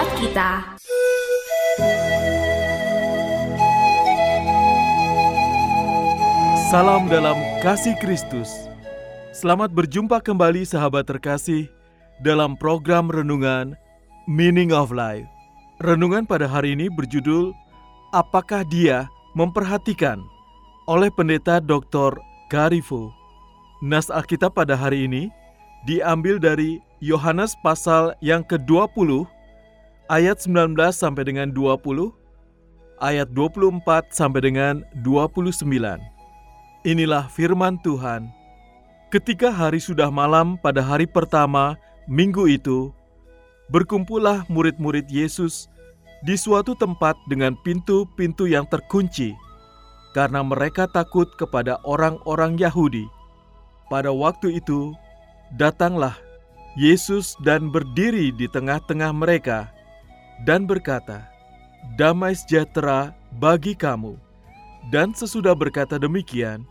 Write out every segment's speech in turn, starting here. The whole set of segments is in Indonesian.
Buat kita Salam dalam kasih Kristus. Selamat berjumpa kembali sahabat terkasih dalam program renungan Meaning of Life. Renungan pada hari ini berjudul Apakah Dia Memperhatikan oleh Pendeta Dr. Garifo. Nas Alkitab pada hari ini diambil dari Yohanes pasal yang ke-20 ayat 19 sampai dengan 20 ayat 24 sampai dengan 29. Inilah firman Tuhan. Ketika hari sudah malam pada hari pertama minggu itu, berkumpullah murid-murid Yesus di suatu tempat dengan pintu-pintu yang terkunci, karena mereka takut kepada orang-orang Yahudi. Pada waktu itu, datanglah Yesus dan berdiri di tengah-tengah mereka dan berkata, "Damai sejahtera bagi kamu." Dan sesudah berkata demikian,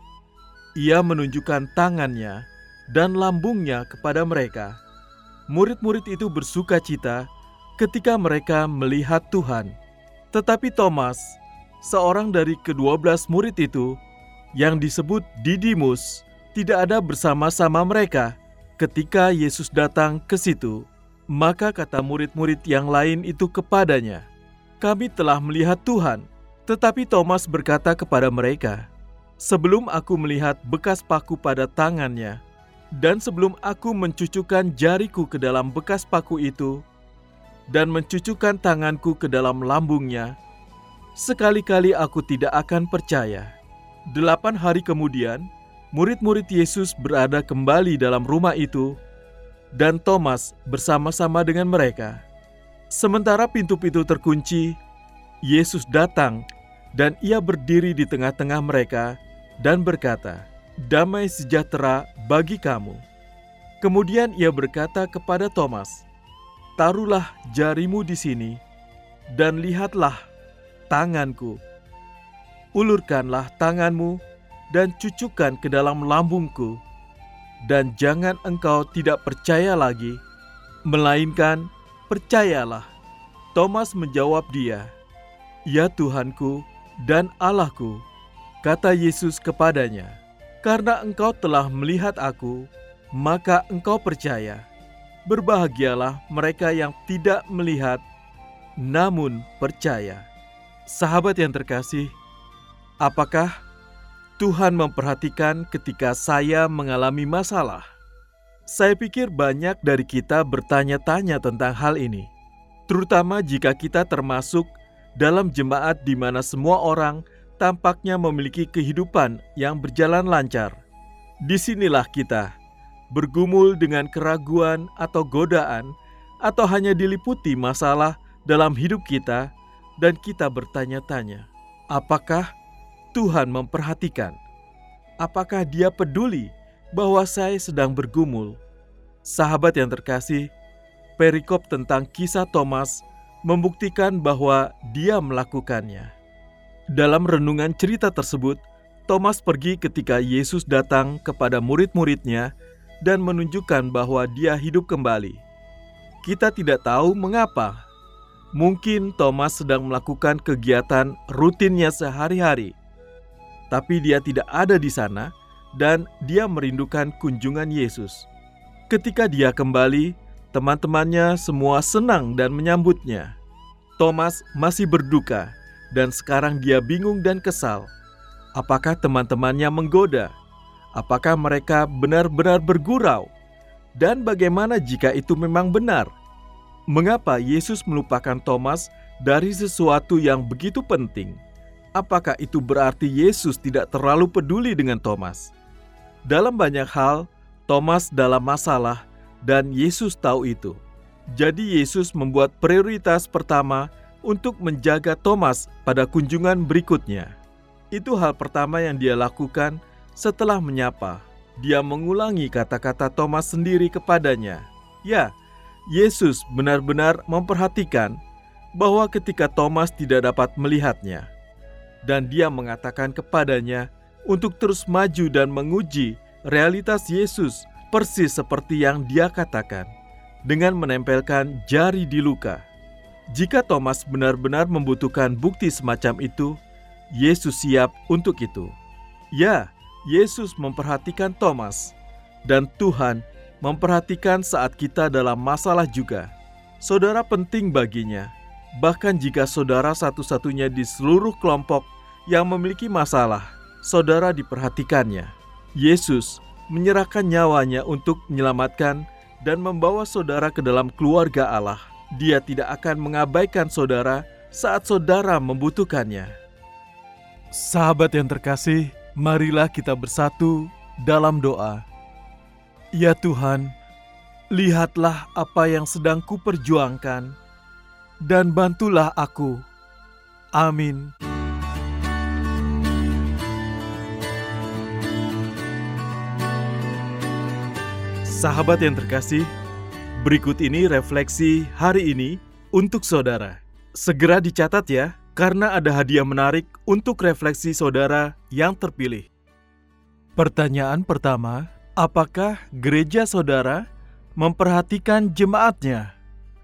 ia menunjukkan tangannya dan lambungnya kepada mereka. Murid-murid itu bersuka cita ketika mereka melihat Tuhan. Tetapi Thomas, seorang dari kedua belas murid itu, yang disebut Didimus, tidak ada bersama-sama mereka ketika Yesus datang ke situ. Maka kata murid-murid yang lain itu kepadanya, "Kami telah melihat Tuhan." Tetapi Thomas berkata kepada mereka, "Sebelum aku melihat bekas paku pada tangannya, dan sebelum aku mencucukkan jariku ke dalam bekas paku itu, dan mencucukkan tanganku ke dalam lambungnya, sekali-kali aku tidak akan percaya." Delapan hari kemudian, murid-murid Yesus berada kembali dalam rumah itu, dan Thomas bersama-sama dengan mereka. Sementara pintu-pintu terkunci, Yesus datang dan ia berdiri di tengah-tengah mereka dan berkata, "Damai sejahtera bagi kamu." Kemudian ia berkata kepada Thomas, "Taruhlah jarimu di sini dan lihatlah tanganku. Ulurkanlah tanganmu dan cucukkan ke dalam lambungku, dan jangan engkau tidak percaya lagi, melainkan percayalah." Thomas menjawab dia, "Ya Tuhanku dan Allahku," kata Yesus kepadanya, "karena engkau telah melihat aku, maka engkau percaya. Berbahagialah mereka yang tidak melihat, namun percaya." Sahabat yang terkasih, apakah Tuhan memperhatikan ketika saya mengalami masalah? Saya pikir banyak dari kita bertanya-tanya tentang hal ini, terutama jika kita termasuk dalam jemaat di mana semua orang tampaknya memiliki kehidupan yang berjalan lancar. Di sinilah kita bergumul dengan keraguan atau godaan, atau hanya diliputi masalah dalam hidup kita, dan kita bertanya-tanya, apakah Tuhan memperhatikan? Apakah Dia peduli bahwa saya sedang bergumul? Sahabat yang terkasih, perikop tentang kisah Thomas membuktikan bahwa dia melakukannya. Dalam renungan cerita tersebut, Thomas pergi ketika Yesus datang kepada murid-muridnya dan menunjukkan bahwa dia hidup kembali. Kita tidak tahu mengapa. Mungkin Thomas sedang melakukan kegiatan rutinnya sehari-hari, tapi dia tidak ada di sana dan dia merindukan kunjungan Yesus. Ketika dia kembali, teman-temannya semua senang dan menyambutnya. Thomas masih berduka dan sekarang dia bingung dan kesal. Apakah teman-temannya menggoda? Apakah mereka benar-benar bergurau? Dan bagaimana jika itu memang benar? Mengapa Yesus melupakan Thomas dari sesuatu yang begitu penting. Apakah itu berarti Yesus tidak terlalu peduli dengan Thomas? Dalam banyak hal, Thomas dalam masalah, dan Yesus tahu itu. Jadi, Yesus membuat prioritas pertama untuk menjaga Thomas pada kunjungan berikutnya. Itu hal pertama yang dia lakukan setelah menyapa. Dia mengulangi kata-kata Thomas sendiri kepadanya. Ya, Yesus benar-benar memperhatikan bahwa ketika Thomas tidak dapat melihatnya, dan dia mengatakan kepadanya untuk terus maju dan menguji realitas Yesus persis seperti yang dia katakan, dengan menempelkan jari di luka. Jika Thomas benar-benar membutuhkan bukti semacam itu, Yesus siap untuk itu. Ya, Yesus memperhatikan Thomas, dan Tuhan memperhatikan saat kita dalam masalah juga. Saudara penting baginya, bahkan jika saudara satu-satunya di seluruh kelompok yang memiliki masalah, saudara diperhatikannya. Yesus menyerahkan nyawanya untuk menyelamatkan dan membawa saudara ke dalam keluarga Allah. Dia tidak akan mengabaikan saudara saat saudara membutuhkannya. Sahabat yang terkasih, marilah kita bersatu dalam doa. Ya Tuhan, lihatlah apa yang sedang kuperjuangkan, dan bantulah aku. Amin. Sahabat yang terkasih, berikut ini refleksi hari ini untuk saudara. Segera dicatat ya, karena ada hadiah menarik untuk refleksi saudara yang terpilih. Pertanyaan pertama, apakah gereja saudara memperhatikan jemaatnya?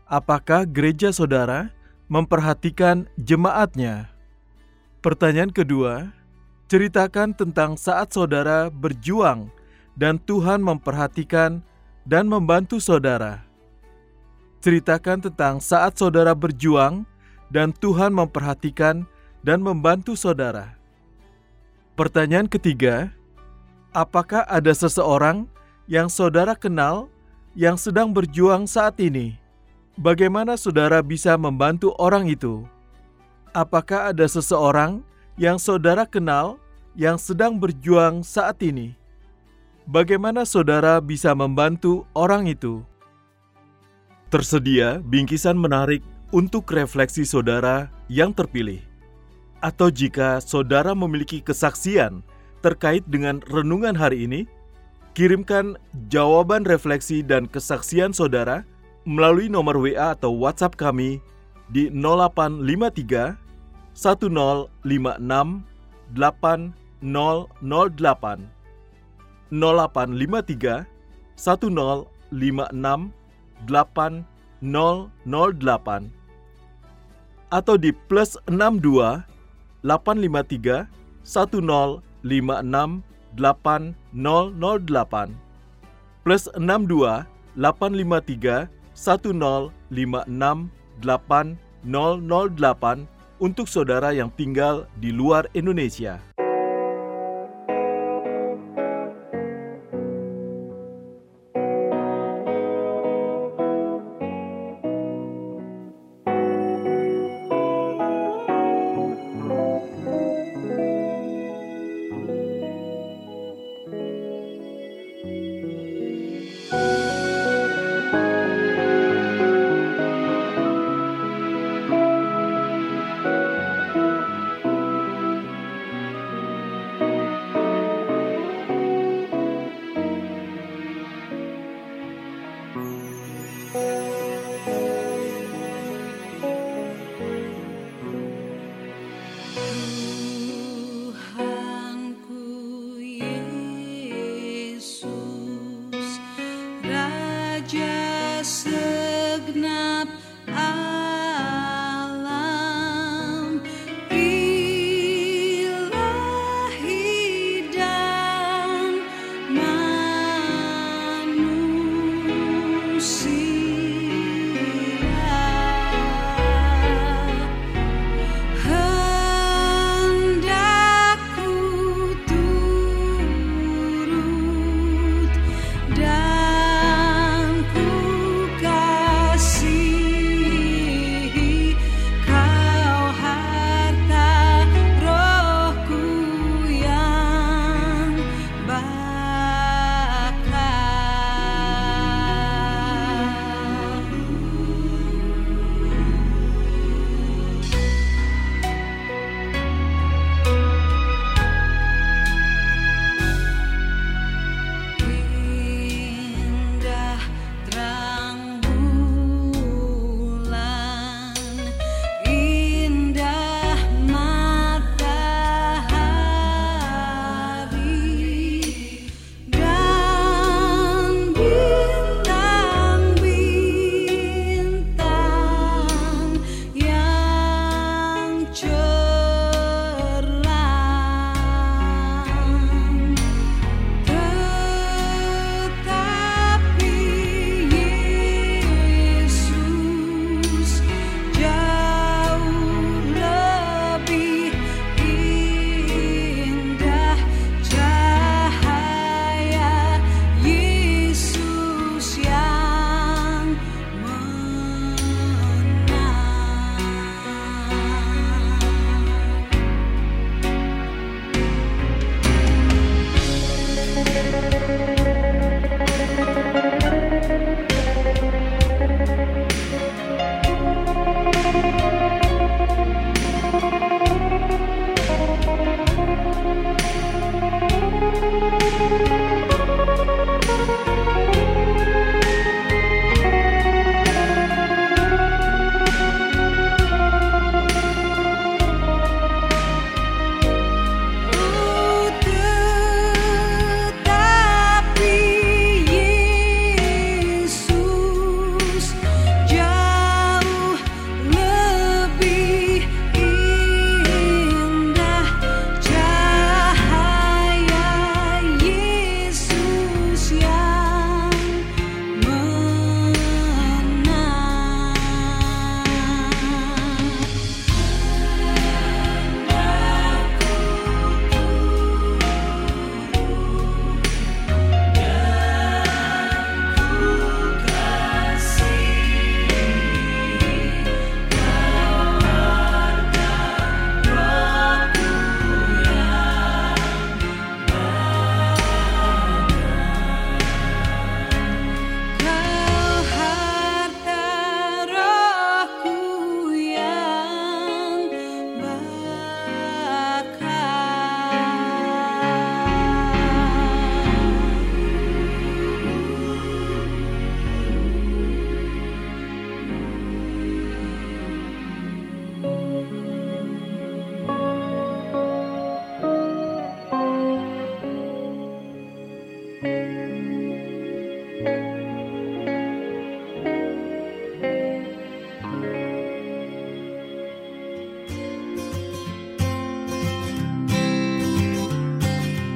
Apakah gereja saudara memperhatikan jemaatnya? Pertanyaan kedua, ceritakan tentang saat saudara berjuang dan Tuhan memperhatikan dan membantu saudara. Ceritakan tentang saat saudara berjuang dan Tuhan memperhatikan dan membantu saudara. Pertanyaan ketiga, apakah ada seseorang yang saudara kenal yang sedang berjuang saat ini? Bagaimana saudara bisa membantu orang itu? Apakah ada seseorang yang saudara kenal yang sedang berjuang saat ini? Bagaimana saudara bisa membantu orang itu? Tersedia bingkisan menarik untuk refleksi saudara yang terpilih. Atau jika saudara memiliki kesaksian terkait dengan renungan hari ini, kirimkan jawaban refleksi dan kesaksian saudara melalui nomor WA atau WhatsApp kami di 0853 1056 8008 0853 1056 8008 atau di plus 62 853 1056 8008 plus 62 853 1056 8008 untuk saudara yang tinggal di luar Indonesia.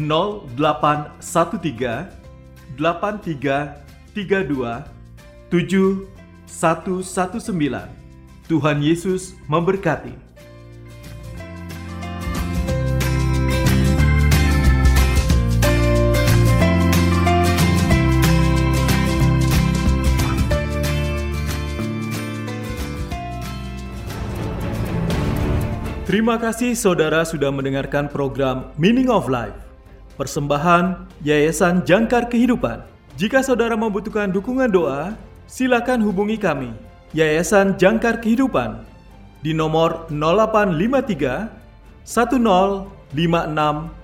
0813 8332 7119 Tuhan Yesus memberkati. Terima kasih saudara sudah mendengarkan program Meaning of Life. Persembahan Yayasan Jangkar Kehidupan. Jika saudara membutuhkan dukungan doa, silakan hubungi kami, Yayasan Jangkar Kehidupan, di nomor 0853 1056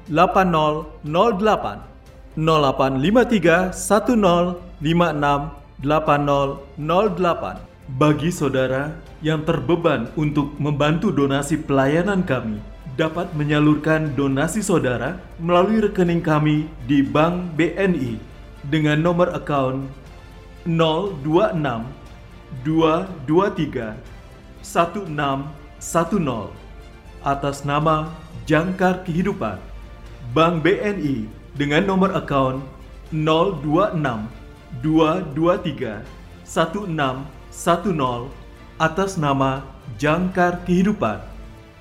8008 0853 1056 8008 bagi saudara yang terbeban untuk membantu donasi pelayanan kami, dapat menyalurkan donasi saudara melalui rekening kami di Bank BNI dengan nomor account 026 223 1610 atas nama Jangkar Kehidupan Bank BNI dengan nomor account 026 223 1610 10 atas nama Jangkar Kehidupan.